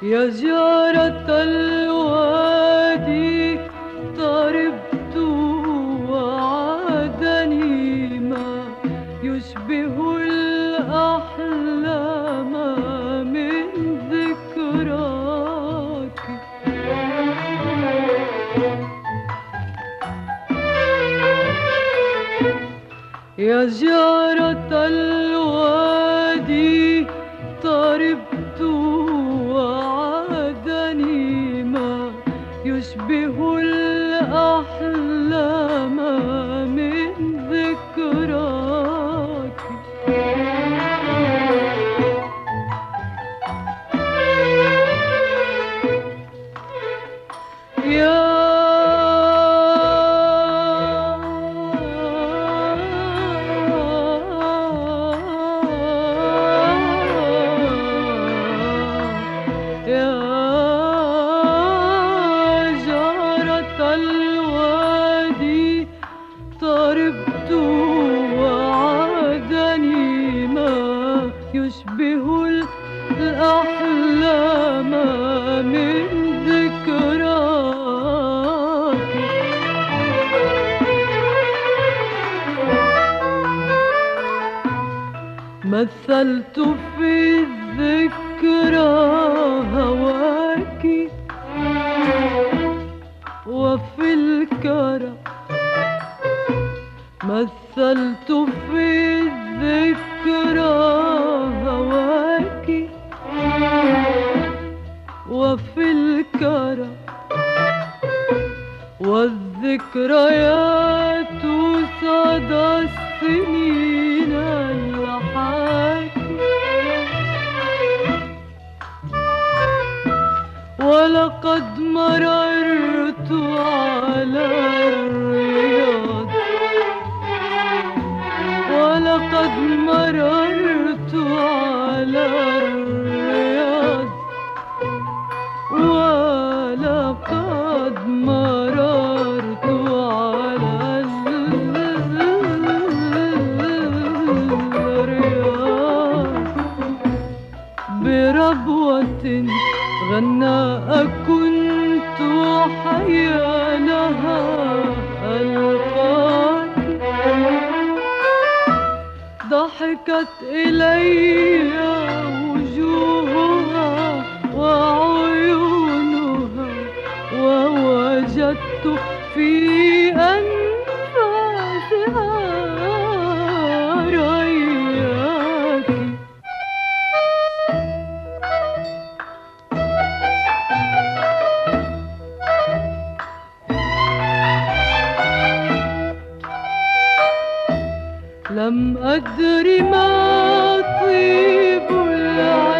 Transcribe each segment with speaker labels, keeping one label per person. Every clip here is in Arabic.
Speaker 1: Yes, you hoje lágrimas e.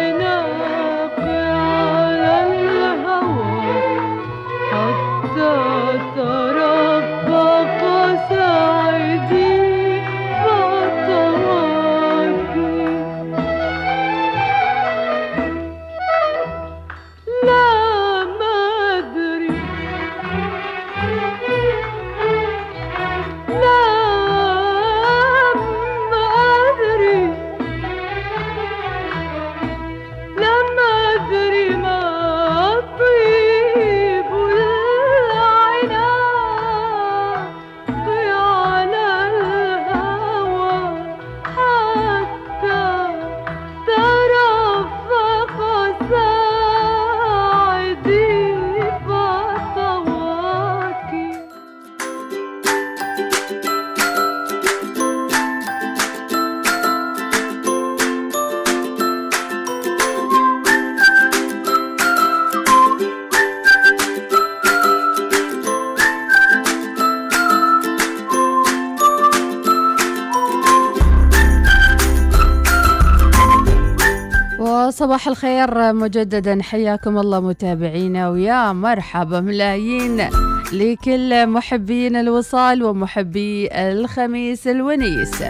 Speaker 2: صباح الخير مجددا. حياكم الله متابعينا ويا مرحبا ملايين لكل محبين الوصال ومحبي الخميس الونيس.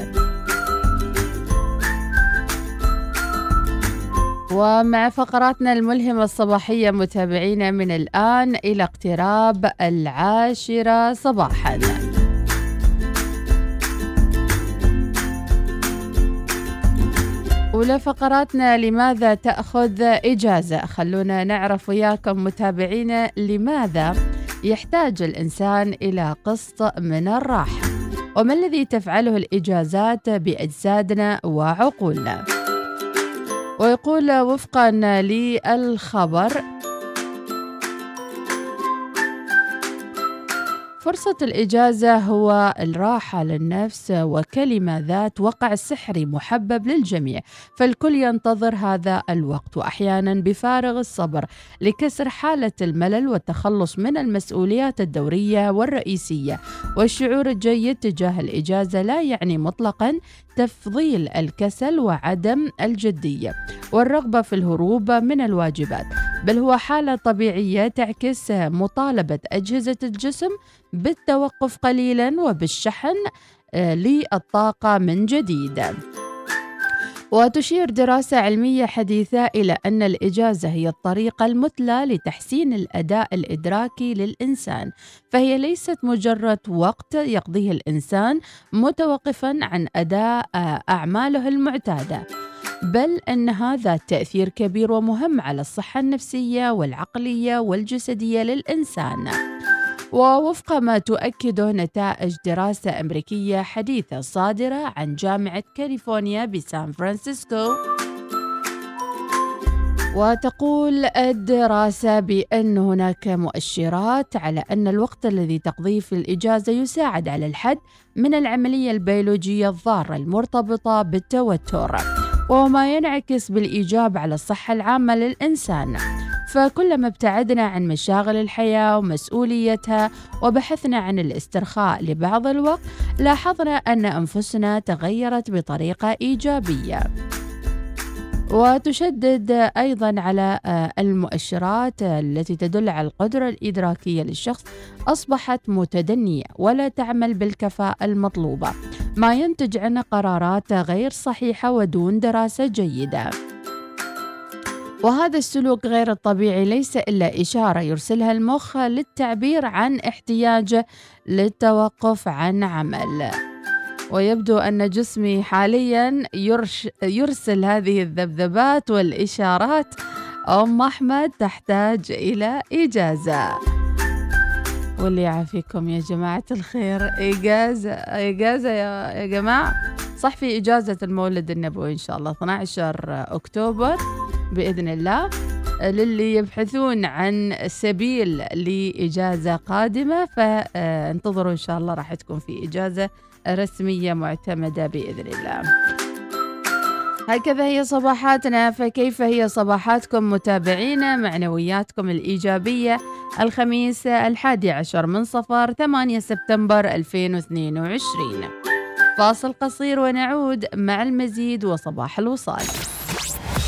Speaker 2: ومع فقراتنا الملهمة الصباحية متابعينا من الآن إلى اقتراب العاشرة صباحاً. ولفقراتنا لماذا تأخذ إجازة؟ خلونا نعرف وياكم متابعينا لماذا يحتاج الإنسان إلى قسط من الراحة. وما الذي تفعله الإجازات بأجسادنا وعقولنا؟ ويقول وفقا للخبر فرصة الإجازة هو الراحة للنفس وكلمة ذات وقع سحري محبب للجميع فالكل ينتظر هذا الوقت. وأحيانا بفارغ الصبر لكسر حالة الملل والتخلص من المسؤوليات الدورية والرئيسية. والشعور الجيد تجاه الإجازة لا يعني مطلقا تفضيل الكسل وعدم الجدية والرغبة في الهروب من الواجبات بل هو حالة طبيعية تعكس مطالبة أجهزة الجسم بالتوقف قليلا وبالشحن آه، للطاقة من جديد. وتشير دراسة علمية حديثة إلى أن الإجازة هي الطريقة المثلى لتحسين الأداء الإدراكي للإنسان، فهي ليست مجرد وقت يقضيه الإنسان متوقفا عن أداء أعماله المعتادة. بل أن هذا تأثير كبير ومهم على الصحة النفسية والعقلية والجسدية للإنسان. ووفق ما تؤكده نتائج دراسة أمريكية حديثة صادرة عن جامعة كاليفورنيا بسان فرانسيسكو. وتقول الدراسة بأن هناك مؤشرات على أن الوقت الذي تقضيه في الإجازة يساعد على الحد من العملية البيولوجية الضارة المرتبطة بالتوتر وما ينعكس بالإيجاب على الصحة العامة للإنسان. فكلما ابتعدنا عن مشاغل الحياة ومسؤوليتها وبحثنا عن الاسترخاء لبعض الوقت لاحظنا أن أنفسنا تغيرت بطريقة إيجابية. وتشدد أيضا على آه، المؤشرات التي تدل على القدرة الإدراكية للشخص أصبحت متدنية ولا تعمل بالكفاءة المطلوبة. ما ينتج عنه قرارات غير صحيحة ودون دراسة جيدة. وهذا السلوك غير الطبيعي ليس إلا إشارة يرسلها المخ للتعبير عن احتياجه للتوقف عن عمل. ويبدو أن جسمي حاليا يرش يرسل هذه الذبذبات والإشارات. أم أحمد تحتاج إلى إجازة. واللي يعافيكم يا جماعة الخير. إجازة إجازة يا, يا جماعة. صح في إجازة المولد النبوي إن شاء الله 12 أكتوبر. بإذن الله. للي يبحثون عن سبيل لإجازة قادمة فانتظروا إن شاء الله راح تكون في إجازة رسمية معتمدة بإذن الله. هكذا هي صباحاتنا. فكيف هي صباحاتكم متابعينا معنوياتكم الإيجابية؟ الخميس الحادي عشر من صفر 8 سبتمبر 2022 فاصل قصير ونعود مع المزيد وصباح الوصال.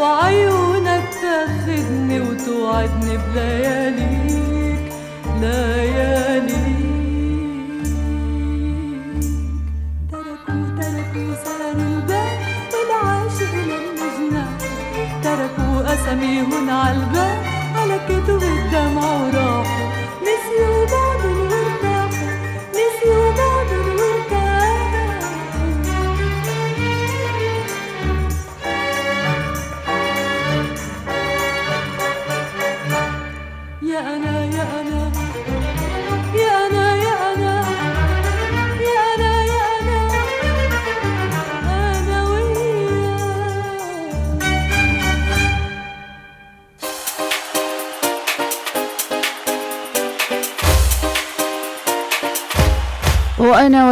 Speaker 3: وعيونك تاخدني وتوعدني بلياليك لياليك.
Speaker 1: تركوا تركوا سهر الباب والعاشق للمجنى تركوا أساميهن الباب على كتب الدمع
Speaker 2: وراح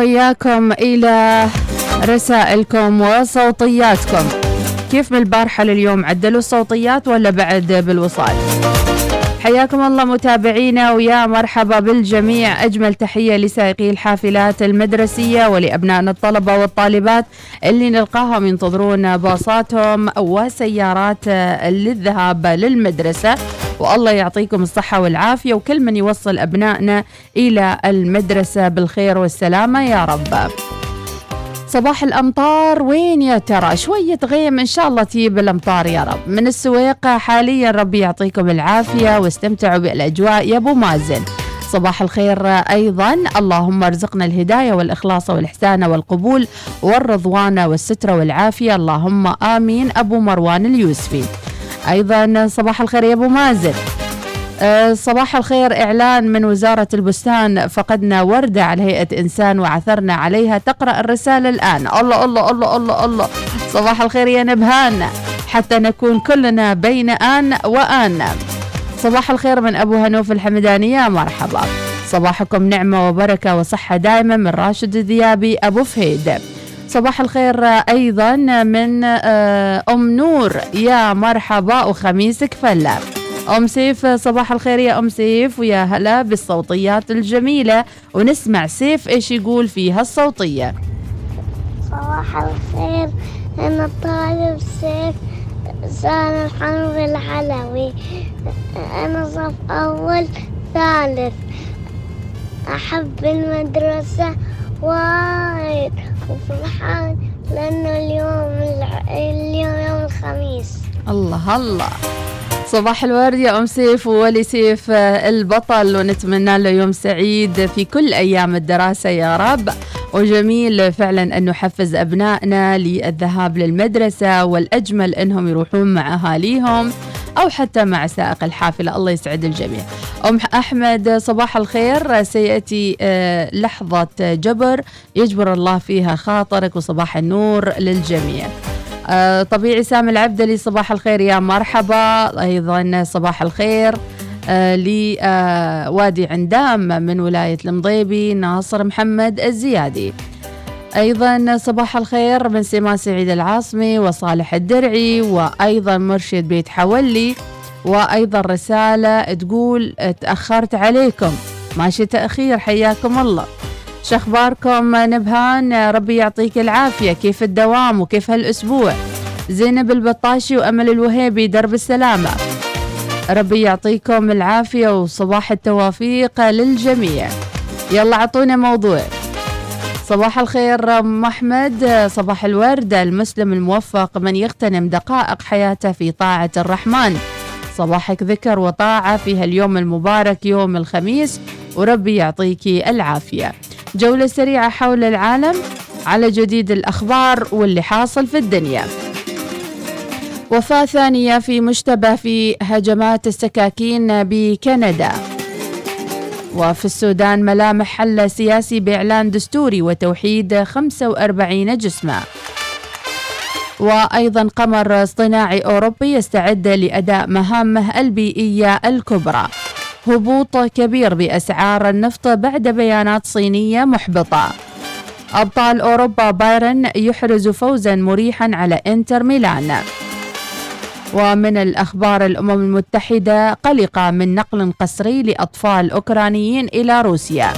Speaker 2: وياكم إلى رسائلكم وصوتياتكم. كيف من البارحة لليوم؟ عدلوا الصوتيات ولا بعد بالوصال؟ حياكم الله متابعينا ويا مرحبا بالجميع. أجمل تحية لسائقي الحافلات المدرسية ولأبنائنا الطلبة والطالبات اللي نلقاهم ينتظرون باصاتهم وسيارات للذهاب للمدرسة. والله يعطيكم الصحة والعافية وكل من يوصل أبنائنا إلى المدرسة بالخير والسلامة يا رب. صباح الأمطار وين يا ترى؟ شوية غيم إن شاء الله تجيب الأمطار يا رب. من السويق حاليا ربي يعطيكم العافية واستمتعوا بالأجواء يا أبو مازن. صباح الخير أيضا. اللهم ارزقنا الهداية والإخلاص والإحسان والقبول والرضوان والستر والعافية. اللهم آمين. أبو مروان اليوسفي. أيضا صباح الخير يا أبو مازن. أه، صباح الخير إعلان من وزارة البستان. فقدنا وردة على هيئة إنسان وعثرنا عليها تقرأ الرسالة الآن. الله الله الله الله الله. صباح الخير يا نبهان. حتى نكون كلنا بين آن وآن. صباح الخير من أبو هنوف الحمدانية مرحبا. صباحكم نعمة وبركة وصحة دائما من راشد الذيابي أبو فهيد. صباح الخير أيضا من آه، أم نور. يا مرحبا وخميسك فلا أم سيف صباح الخير يا أم سيف ويا هلا بالصوتيات الجميلة. ونسمع سيف إيش يقول فيها الصوتية.
Speaker 4: صباح الخير أنا طالب سيف سالم حرب العلوي. أنا صف أول ثالث. أحب المدرسة وايد. وفرحان لأنه اليوم اليوم يوم الخميس.
Speaker 2: الله الله. صباح الورد يا أم سيف وولي سيف آه، البطل ونتمنى له يوم سعيد في كل أيام الدراسة يا رب. وجميل فعلا أن نحفز أبنائنا للذهاب للمدرسة والأجمل أنهم يروحون مع أهاليهم. أو حتى مع سائق الحافلة. الله يسعد الجميع. أم أحمد صباح الخير. سيأتي آه، لحظة جبر. يجبر الله فيها خاطرك وصباح النور للجميع. آه، طبيعي سامي العبدلي صباح الخير يا مرحبا. أيضا صباح الخير آه، لوادي عندام من ولاية المضيبي ناصر محمد الزيادي. أيضا صباح الخير من سما سعيد العاصمي وصالح الدرعي وأيضا مرشد بيت حولي وأيضا رسالة تقول تأخرت عليكم. ماشي تأخير حياكم الله. شخباركم نبهان ربي يعطيك العافية. كيف الدوام وكيف هالأسبوع؟ زينب البطاشي وأمل الوهيبي درب السلامة. ربي يعطيكم العافية وصباح التوافيق للجميع. يلا عطونا موضوع. صباح الخير أم أحمد صباح الورد. المسلم الموفق من يغتنم دقائق حياته في طاعة الرحمن. صباحك ذكر وطاعة في هاليوم المبارك يوم الخميس. وربي يعطيك العافية. جولة سريعة حول العالم. على جديد الأخبار واللي حاصل في الدنيا. وفاة ثانية في مشتبه في هجمات السكاكين بكندا. وفي السودان ملامح حل سياسي بإعلان دستوري وتوحيد 45 جسما وأيضا قمر اصطناعي أوروبي يستعد لأداء مهامه البيئية الكبرى. هبوط كبير بأسعار النفط بعد بيانات صينية محبطة. أبطال أوروبا بايرن يحرز فوزا مريحا على إنتر ميلان. ومن الأخبار الأمم المتحدة قلقة من نقل قسري لأطفال أوكرانيين إلى روسيا.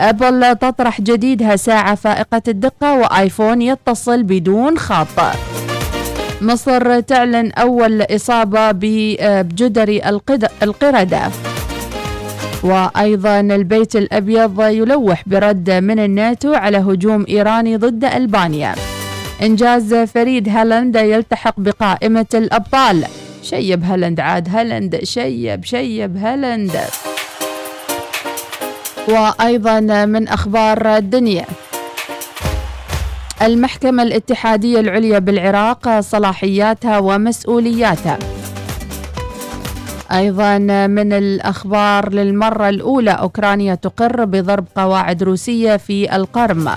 Speaker 2: أبل تطرح جديدها ساعة فائقة الدقة وآيفون يتصل بدون خط. مصر تعلن أول إصابة بجدري القردة. وأيضا البيت الأبيض يلوح برد من الناتو على هجوم إيراني ضد ألبانيا. إنجاز فريد هالاند يلتحق بقائمة الأبطال. شيب هالاند عاد هالاند شيب شيب هالاند. وأيضا من أخبار الدنيا. المحكمة الاتحادية العليا بالعراق صلاحياتها ومسؤولياتها. أيضا من الأخبار للمرة الأولى أوكرانيا تقر بضرب قواعد روسية في القرم.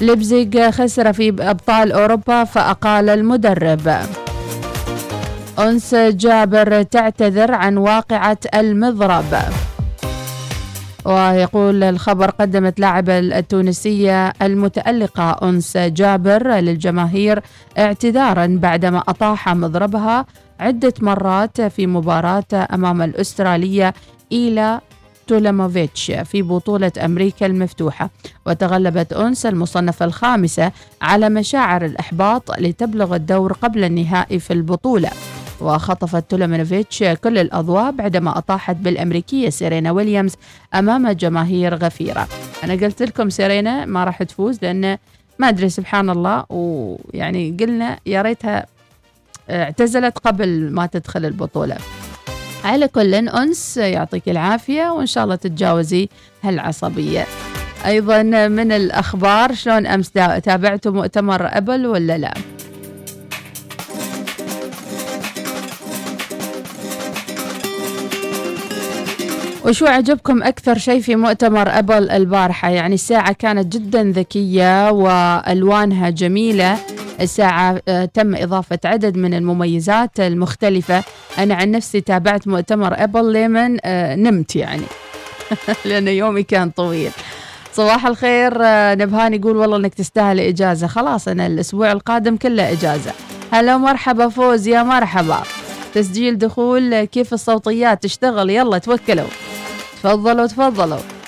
Speaker 2: ليبزيغ خسر في أبطال أوروبا فأقال المدرب. أنس جابر تعتذر عن واقعة المضرب. ويقول الخبر قدمت لاعبة التونسية المتألقة أنس جابر للجماهير اعتذارا بعدما أطاح مضربها عدة مرات في مباراة أمام الأسترالية إلى تولاموفيتش في بطولة أمريكا المفتوحة وتغلبت أنس المصنفة الخامسة على مشاعر الإحباط لتبلغ الدور قبل النهائي في البطولة. وخطفت تولامينوفيتش كل الأضواء بعدما أطاحت بالأمريكية سيرينا ويليامز أمام جماهير غفيرة. أنا قلت لكم سيرينا ما راح تفوز لأن ما أدري سبحان الله ويعني قلنا يا ريتها اعتزلت قبل ما تدخل البطولة. على كل أنس يعطيك العافية وإن شاء الله تتجاوزي هالعصبية. أيضا من الأخبار شلون أمس تابعتوا مؤتمر أبل ولا لا؟ وشو عجبكم أكثر شيء في مؤتمر أبل البارحة؟ يعني الساعة كانت جدا ذكية وألوانها جميلة. الساعة آه، تم إضافة عدد من المميزات المختلفة. أنا عن نفسي تابعت مؤتمر أبل لمن آه، نمت يعني. لأن يومي كان طويل. صباح الخير آه، نبهان يقول والله إنك تستاهل إجازة. خلاص أنا الأسبوع القادم كله إجازة. هلا مرحبا فوز يا مرحبا. تسجيل دخول كيف الصوتيات تشتغل؟ يلا توكلوا. تفضلوا تفضلوا.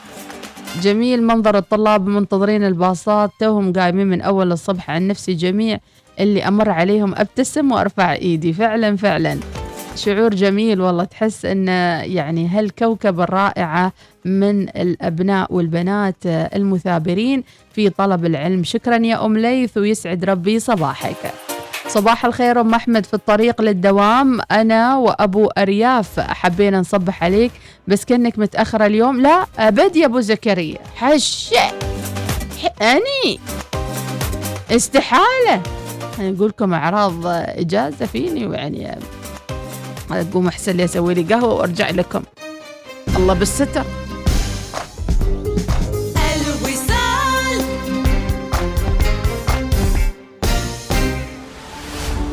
Speaker 2: جميل منظر الطلاب منتظرين الباصات توهم قايمين من أول الصبح عن نفسي جميع اللي أمر عليهم. أبتسم وأرفع إيدي. فعلا فعلا. شعور جميل والله. تحس أن يعني هالكوكب الرائعة من الأبناء والبنات المثابرين في طلب العلم. شكرا يا أم ليث ويسعد ربي صباحك. صباح الخير أم أحمد في الطريق للدوام. أنا وأبو أرياف حبينا نصبح عليك بس كأنك متأخرة اليوم. لا أبد يا أبو زكريا. حش أني. استحالة. نقول لكم أعراض إجازة فيني ويعني أقوم أحسن لي أسوي لي قهوة وأرجع لكم. الله بالستر.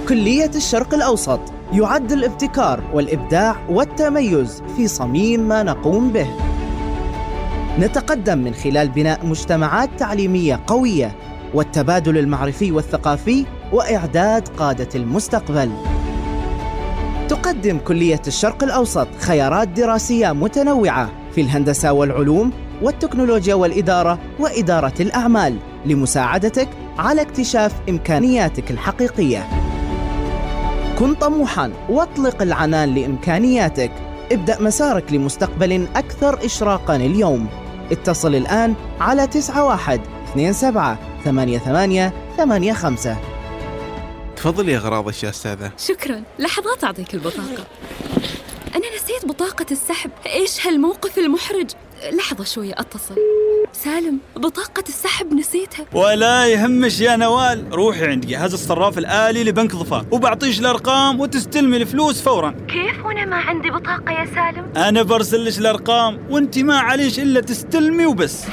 Speaker 5: كلية الشرق الأوسط يعد الابتكار والإبداع والتميز في صميم ما نقوم به. نتقدم من خلال بناء مجتمعات تعليمية قوية والتبادل المعرفي والثقافي وإعداد قادة المستقبل. تقدم كلية الشرق الأوسط خيارات دراسية متنوعة في الهندسة والعلوم والتكنولوجيا والإدارة وإدارة الأعمال لمساعدتك على اكتشاف إمكانياتك الحقيقية. كن طموحا واطلق العنان لإمكانياتك. ابدأ مسارك لمستقبل أكثر إشراقا اليوم. اتصل الآن على 91 27 88 85
Speaker 6: تفضل يا غراض يا أستاذة.
Speaker 7: شكرا. لحظات أعطيك البطاقة. أنا نسيت بطاقة السحب. إيش هالموقف المحرج؟ لحظة شوية أتصل. سالم بطاقة السحب نسيتها.
Speaker 8: ولا يهمش يا نوال. روحي عند جهاز الصراف الآلي لبنك ظفار وبعطيش الأرقام وتستلمي الفلوس فورا.
Speaker 7: كيف وأنا ما عندي بطاقة يا سالم؟
Speaker 8: أنا برسلش الأرقام وأنت ما عليش إلا تستلمي وبس.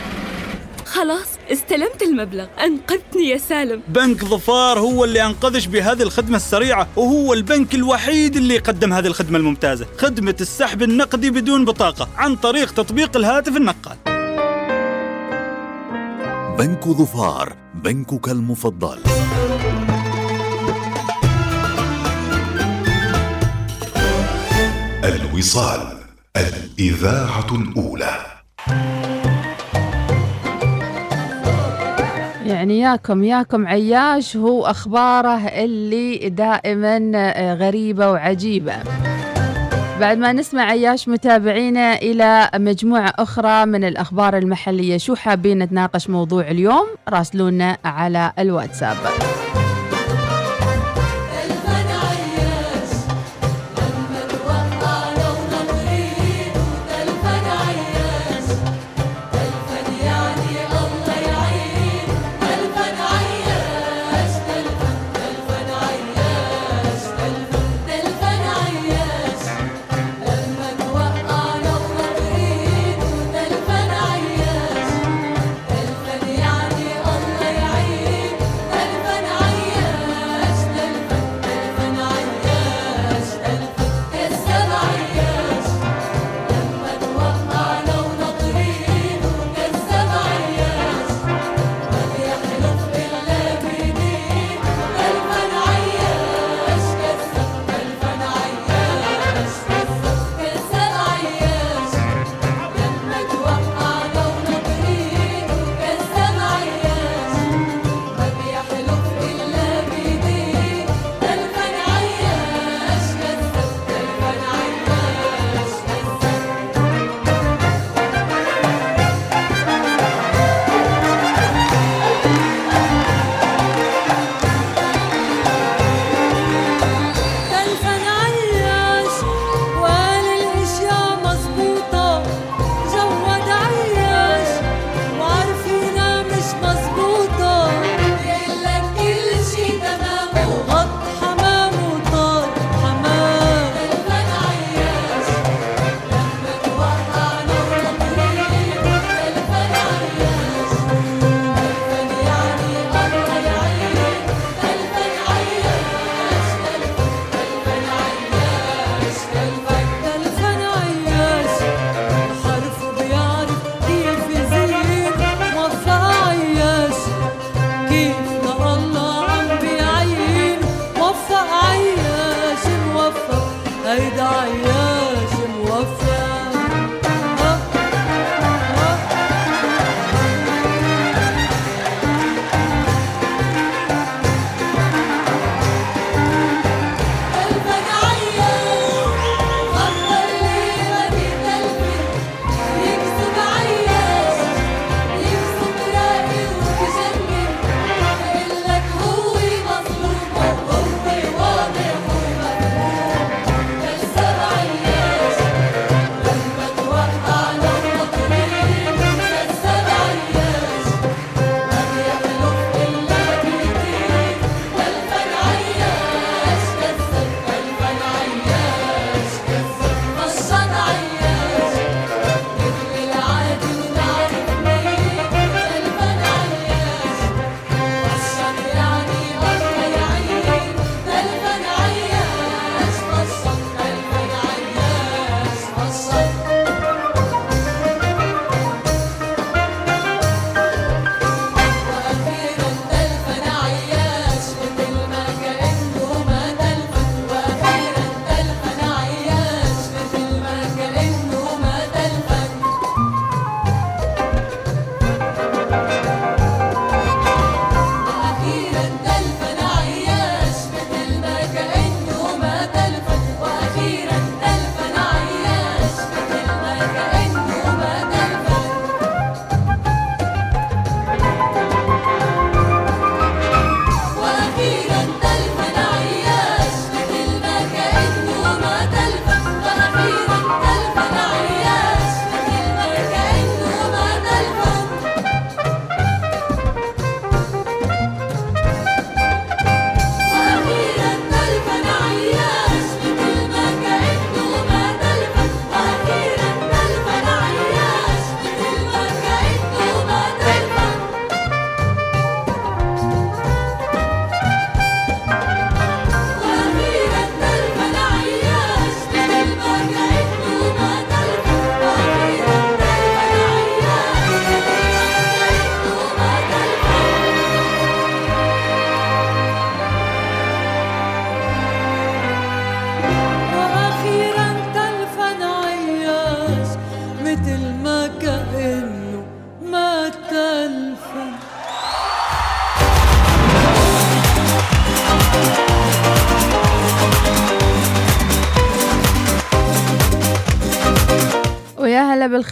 Speaker 7: خلاص استلمت المبلغ. أنقذتني يا سالم.
Speaker 8: بنك ظفار هو اللي أنقذش بهذه الخدمة السريعة وهو البنك الوحيد اللي يقدم هذه الخدمة الممتازة. خدمة السحب النقدي بدون بطاقة عن طريق تطبيق الهاتف النقال.
Speaker 9: بنك ظفار بنكك المفضل. الوصال الإذاعة الأولى.
Speaker 2: يعني ياكم ياكم عياش هو أخباره اللي دائما غريبة وعجيبة.
Speaker 1: بعد ما نسمع عياش متابعينا إلى مجموعة أخرى من الأخبار المحلية شو حابين نتناقش موضوع اليوم؟ راسلونا على الواتساب.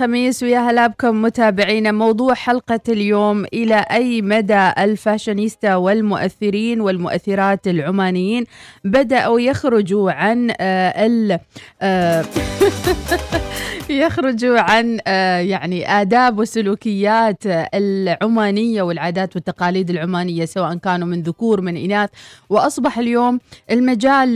Speaker 2: هلا بالخميس ويا هلا بكم متابعينا. موضوع حلقة اليوم إلى أي مدى الفاشينيستا والمؤثرين والمؤثرات العمانيين بدأوا يخرجوا عن آه ال يخرجوا عن آه يعني آداب وسلوكيات العمانية والعادات والتقاليد العمانية سواء كانوا من ذكور من إناث. وأصبح اليوم المجال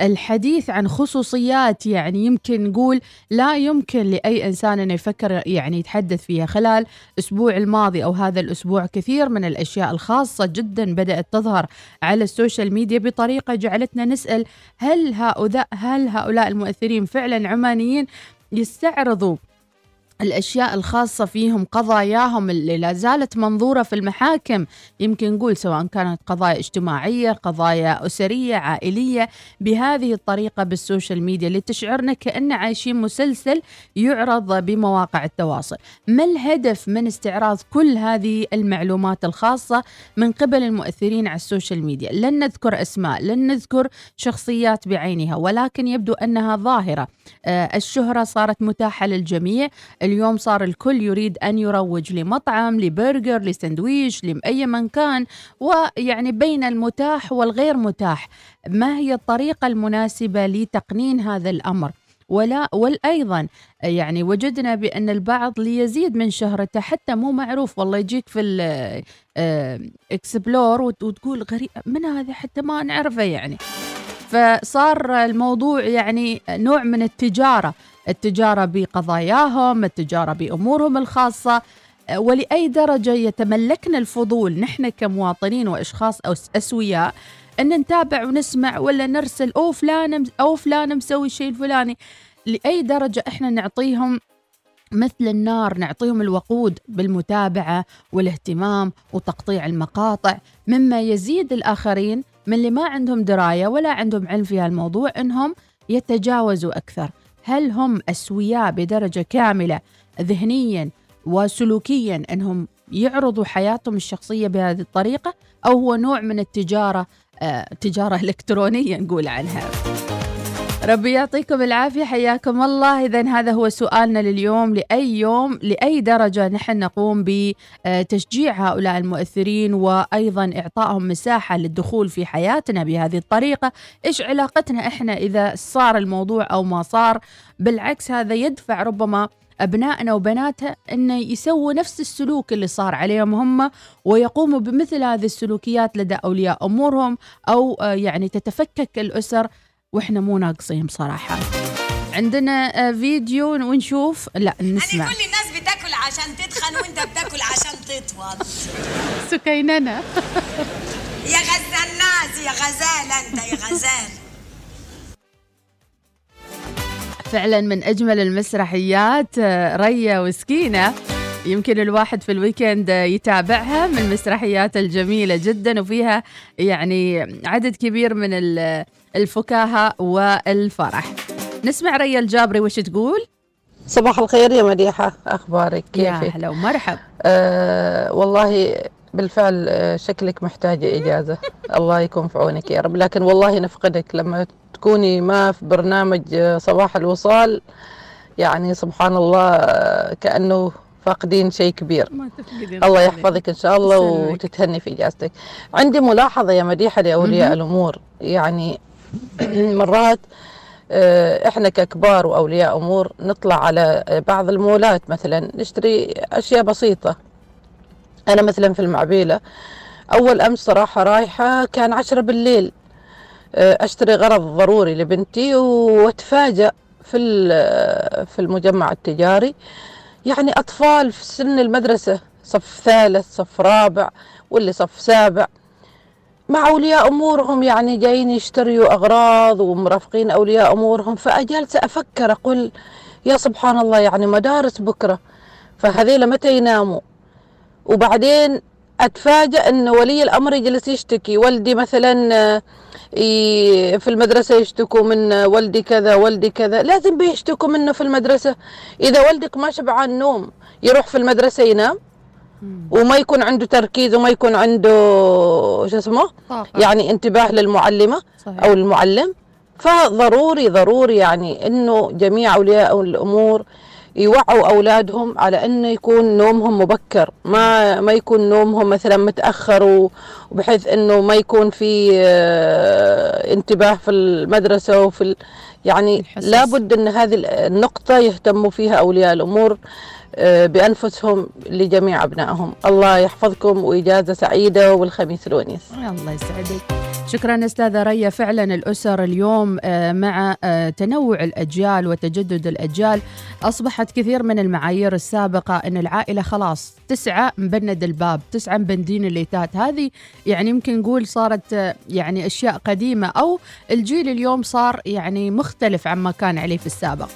Speaker 2: للحديث عن خصوصيات يعني يمكن نقول لا يمكن لأي إنسان أن يفكر يعني يتحدث فيها. خلال أسبوع الماضي أو هذا الأسبوع كثير من الأشياء الخاصة جدا بدأت تظهر على السوشيال ميديا بطريقة جعلتنا نسأل هل هؤلاء هل هؤلاء المؤثرين فعلا عمانيين؟ يستعرضوا الأشياء الخاصة فيهم قضاياهم اللي لا زالت منظورة في المحاكم. يمكن نقول سواء كانت قضايا اجتماعية قضايا أسرية عائلية بهذه الطريقة بالسوشيال ميديا اللي تشعرنا كأن عايشين مسلسل يعرض بمواقع التواصل. ما الهدف من استعراض كل هذه المعلومات الخاصة من قبل المؤثرين على السوشيال ميديا؟ لن نذكر أسماء لن نذكر شخصيات بعينها ولكن يبدو أنها ظاهرة. آه الشهرة صارت متاحة للجميع. اليوم صار الكل يريد أن يروج لمطعم لبرجر لسندويش لأي من كان ويعني بين المتاح والغير متاح. ما هي الطريقة المناسبة لتقنين هذا الأمر؟ ولا والايضا يعني وجدنا بأن البعض ليزيد من شهرته حتى مو معروف والله يجيك في الاكسبلور وتقول غريب من هذا حتى ما نعرفه يعني. فصار الموضوع يعني نوع من التجارة التجارة بقضاياهم التجارة بأمورهم الخاصة. ولأي درجة يتملكنا الفضول نحن كمواطنين وأشخاص أو أسوياء أن نتابع ونسمع ولا نرسل أو فلان أو فلان مسوي الشيء الفلاني. لأي درجة إحنا نعطيهم مثل النار نعطيهم الوقود بالمتابعة والاهتمام وتقطيع المقاطع. مما يزيد الآخرين من اللي ما عندهم دراية ولا عندهم علم في هالموضوع أنهم يتجاوزوا أكثر. هل هم أسوياء بدرجة كاملة ذهنيا وسلوكيا أنهم يعرضوا حياتهم الشخصية بهذه الطريقة أو هو نوع من التجارة آه تجارة إلكترونية نقول عنها؟ ربي يعطيكم العافية حياكم الله. إذا هذا هو سؤالنا لليوم. لأي يوم لأي درجة نحن نقوم بتشجيع هؤلاء المؤثرين وأيضا إعطائهم مساحة للدخول في حياتنا بهذه الطريقة؟ إيش علاقتنا إحنا إذا صار الموضوع أو ما صار؟ بالعكس هذا يدفع ربما أبنائنا وبناتها أن يسووا نفس السلوك اللي صار عليهم هم ويقوموا بمثل هذه السلوكيات لدى أولياء أمورهم أو يعني تتفكك الأسر. وإحنا مو ناقصين بصراحة. عندنا فيديو ونشوف. لا نسمع.
Speaker 10: أنا كل الناس بتاكل عشان تتخن وأنت بتاكل عشان تطول.
Speaker 2: سكيننا.
Speaker 10: يا غزال الناس يا غزال أنت يا غزال.
Speaker 2: فعلا من أجمل المسرحيات ريا وسكينة. يمكن الواحد في ال weekend يتابعها من المسرحيات الجميلة جدا وفيها يعني عدد كبير من الفكاهة والفرح. نسمع ريا الجابري وش تقول؟
Speaker 11: صباح الخير يا مديحة أخبارك
Speaker 2: يا
Speaker 11: كيفك؟
Speaker 2: هلا ومرحب.
Speaker 11: آه والله بالفعل آه، شكلك محتاجة إجازة الله يكون في عونك يا رب لكن والله نفقدك لما تكوني ما في برنامج آه، صباح الوصال يعني سبحان الله آه، كأنه فاقدين شيء كبير الله يحفظك إن شاء الله. وتتهني في إجازتك عندي ملاحظة يا مديحة لأولياء. الأمور يعني مرات آه، إحنا ككبار وأولياء أمور نطلع على بعض المولات مثلا نشتري أشياء بسيطة. أنا مثلا في المعبيلة أول أمس صراحة رايحة كان عشرة بالليل آه، أشتري غرض ضروري لبنتي وأتفاجأ في ال- في المجمع التجاري. يعني أطفال في سن المدرسة صف ثالث صف رابع واللي صف سابع. مع أولياء أمورهم يعني جايين يشتروا أغراض ومرافقين أولياء أمورهم فأجلس أفكر أقول يا سبحان الله يعني مدارس بكرة فهذيلا متى يناموا؟ وبعدين أتفاجأ أن ولي الأمر يجلس يشتكي ولدي مثلا آه، في المدرسة يشتكوا من ولدي كذا ولدي كذا لازم بيشتكوا منه في المدرسة. إذا ولدك ما شبعان نوم يروح في المدرسة ينام؟ وما يكون عنده تركيز وما يكون عنده شو اسمه
Speaker 2: طاقة.
Speaker 11: يعني انتباه للمعلمة
Speaker 2: صحيح.
Speaker 11: أو المعلم فضروري ضروري يعني إنه جميع أولياء الأمور يوعوا أولادهم على إنه يكون نومهم مبكر ما ما يكون نومهم مثلا متأخر وبحيث إنه ما يكون في آه، انتباه في المدرسة وفي. يعني لابد إن هذه النقطة يهتموا فيها أولياء الأمور آه، بأنفسهم لجميع أبنائهم. الله يحفظكم وإجازة سعيدة والخميس الونيس.
Speaker 2: الله يسعدك. شكرا أستاذة ريا. فعلا الأسر اليوم آه، مع آه، تنوع الأجيال وتجدد الأجيال. أصبحت كثير من المعايير السابقة إن العائلة خلاص تسعة مبند الباب تسعة مبندين الليتات. هذه يعني يمكن نقول صارت يعني أشياء قديمة أو الجيل اليوم صار يعني مختلف عما كان عليه في السابق.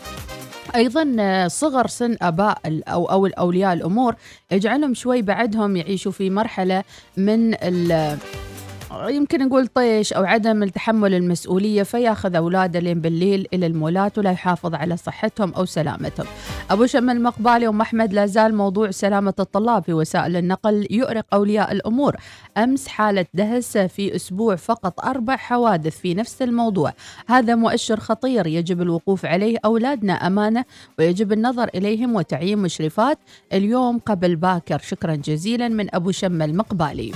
Speaker 2: أيضا آه، صغر سن آباء أو أو اولياء الأمور يجعلهم شوي بعدهم يعيشوا في مرحلة من يمكن نقول طيش أو عدم التحمل المسؤولية فيأخذ أولاده لين بالليل إلى المولات ولا يحافظ على صحتهم أو سلامتهم. أبو شمل مقبالي أم أحمد لا زال موضوع سلامة الطلاب في وسائل النقل يؤرق أولياء الأمور. أمس حالة دهس في أسبوع فقط أربع حوادث في نفس الموضوع. هذا مؤشر خطير يجب الوقوف عليه أولادنا أمانة ويجب النظر إليهم وتعيين مشرفات اليوم قبل باكر. شكرا جزيلا من أبو شمل مقبالي.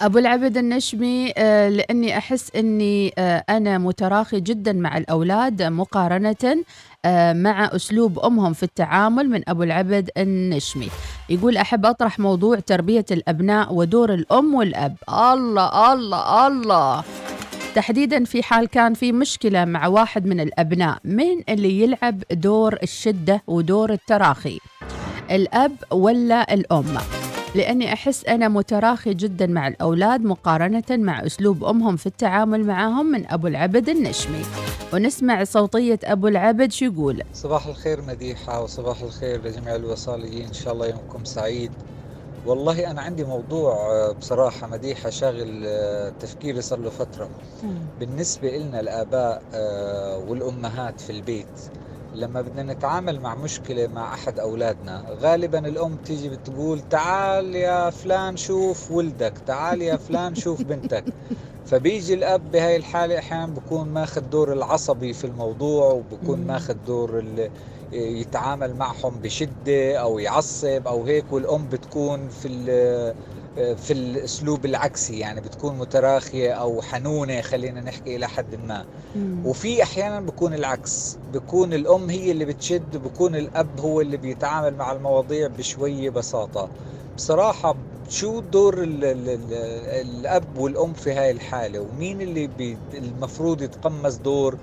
Speaker 2: أبو العبد النشمي آه، لأني أحس أني آه، أنا متراخي جدا مع الأولاد مقارنة آه، مع أسلوب أمهم في التعامل من أبو العبد النشمي يقول أحب أطرح موضوع تربية الأبناء ودور الأم والأب. الله الله الله. تحديدا في حال كان في مشكلة مع واحد من الأبناء من اللي يلعب دور الشدة ودور التراخي الأب ولا الأم؟ لأني أحس أنا متراخي جدا مع الأولاد مقارنة مع أسلوب أمهم في التعامل معهم من أبو العبد النشمي. ونسمع صوتية أبو العبد شو يقول.
Speaker 12: صباح الخير مديحة وصباح الخير لجميع الوصاليين. إن شاء الله يومكم سعيد. والله أنا عندي موضوع آه، بصراحة مديحة شاغل آه، تفكيري صار له فترة. بالنسبة إلنا الآباء آه، والأمهات في البيت لما بدنا نتعامل مع مشكلة مع أحد أولادنا غالبا الأم تيجي بتقول تعال يا فلان شوف ولدك تعال يا فلان شوف بنتك. فبيجي الأب بهاي الحالة أحيانا بكون ماخذ دور العصبي في الموضوع وبكون ماخذ دور يتعامل معهم بشدة أو يعصب أو هيك والأم بتكون في ال- في الأسلوب العكسي يعني بتكون متراخية أو حنونة خلينا نحكي إلى حد ما. وفي أحيانا بكون العكس بكون الأم هي اللي بتشد وبكون الأب هو اللي بيتعامل مع المواضيع بشوية بساطة. بصراحة شو دور ال ال ال الأب والأم في هاي الحالة؟ ومين اللي بي المفروض يتقمص دور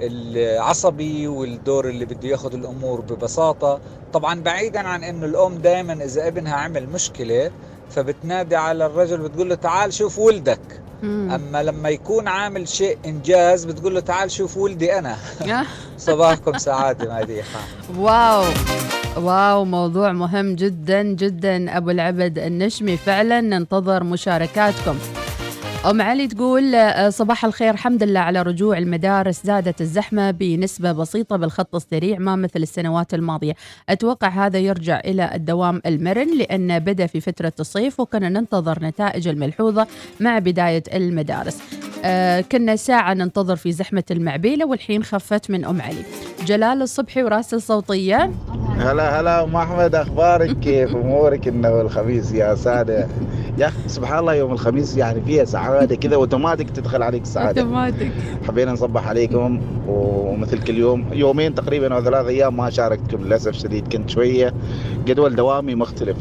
Speaker 12: العصبي والدور اللي بده ياخذ الأمور ببساطة؟ طبعا بعيدا عن إنه الأم دائما إذا ابنها عمل مشكلة فبتنادي على الرجل بتقول له تعال شوف ولدك. أما لما يكون عامل شيء إنجاز بتقول له تعال شوف ولدي أنا. صباحكم سعادة مديحه
Speaker 2: واو. واو موضوع مهم جدا جدا أبو العبد النشمي. فعلا ننتظر مشاركاتكم. أم علي تقول آه، صباح الخير. الحمد لله على رجوع المدارس. زادت الزحمة بنسبة بسيطة بالخط السريع ما مثل السنوات الماضية. أتوقع هذا يرجع إلى الدوام المرن لأن بدأ في فترة الصيف وكنا ننتظر نتائج الملحوظة مع بداية المدارس. آه كنا ساعة ننتظر في زحمة المعبيلة والحين خفت من أم علي. جلال الصبحي وراسل صوتية
Speaker 13: هلا هلا أم أحمد أخبارك؟ كيف أمورك؟ انه الخميس يا سادة. يا أخي سبحان الله يوم الخميس يعني فيها سعادة كذا اوتوماتيك تدخل عليك السعاده
Speaker 2: أوتوماتيك.
Speaker 13: حبينا نصبح عليكم. ومثل كل يوم يومين تقريبا أو ثلاث أيام ما شاركتكم للأسف شديد كنت شوية جدول دوامي مختلف.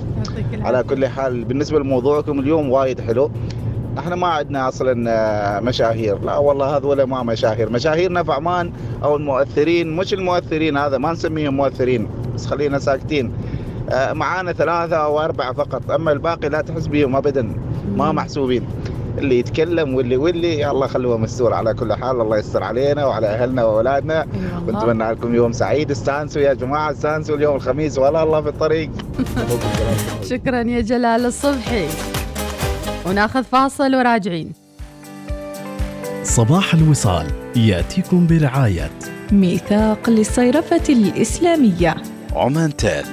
Speaker 13: على كل حال بالنسبة لموضوعكم اليوم وايد حلو. إحنا ما عندنا أصلا آه، مشاهير. لا والله هذول ما مشاهير. مشاهيرنا في عمان أو المؤثرين مش المؤثرين هذا ما نسميهم مؤثرين بس خلينا ساكتين. آه، معانا ثلاثة أو أربعة فقط. أما الباقي لا تحس بهم أبدا. ما محسوبين. اللي يتكلم واللي واللي الله خلوه مستور على كل حال. الله يستر علينا وعلى أهلنا وأولادنا. ونتمنى لكم يوم سعيد. استانسوا يا جماعة استانسوا اليوم الخميس. ولا الله في الطريق.
Speaker 2: شكرا يا جلال الصبحي. وناخذ فاصل وراجعين.
Speaker 14: صباح الوصال يأتيكم برعاية.
Speaker 15: ميثاق للصيرفة الإسلامية.
Speaker 9: عمان تال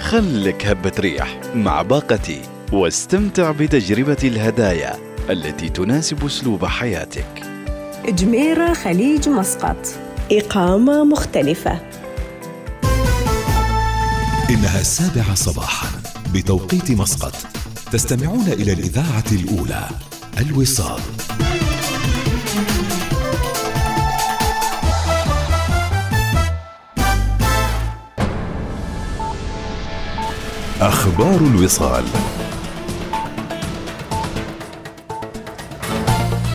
Speaker 9: خلك هبة ريح مع باقتي واستمتع بتجربة الهدايا التي تناسب أسلوب حياتك.
Speaker 15: جميرة خليج مسقط. إقامة مختلفة.
Speaker 9: إنها السابعة صباحا بتوقيت مسقط. تستمعون إلى الإذاعة الأولى الوصال. أخبار الوصال.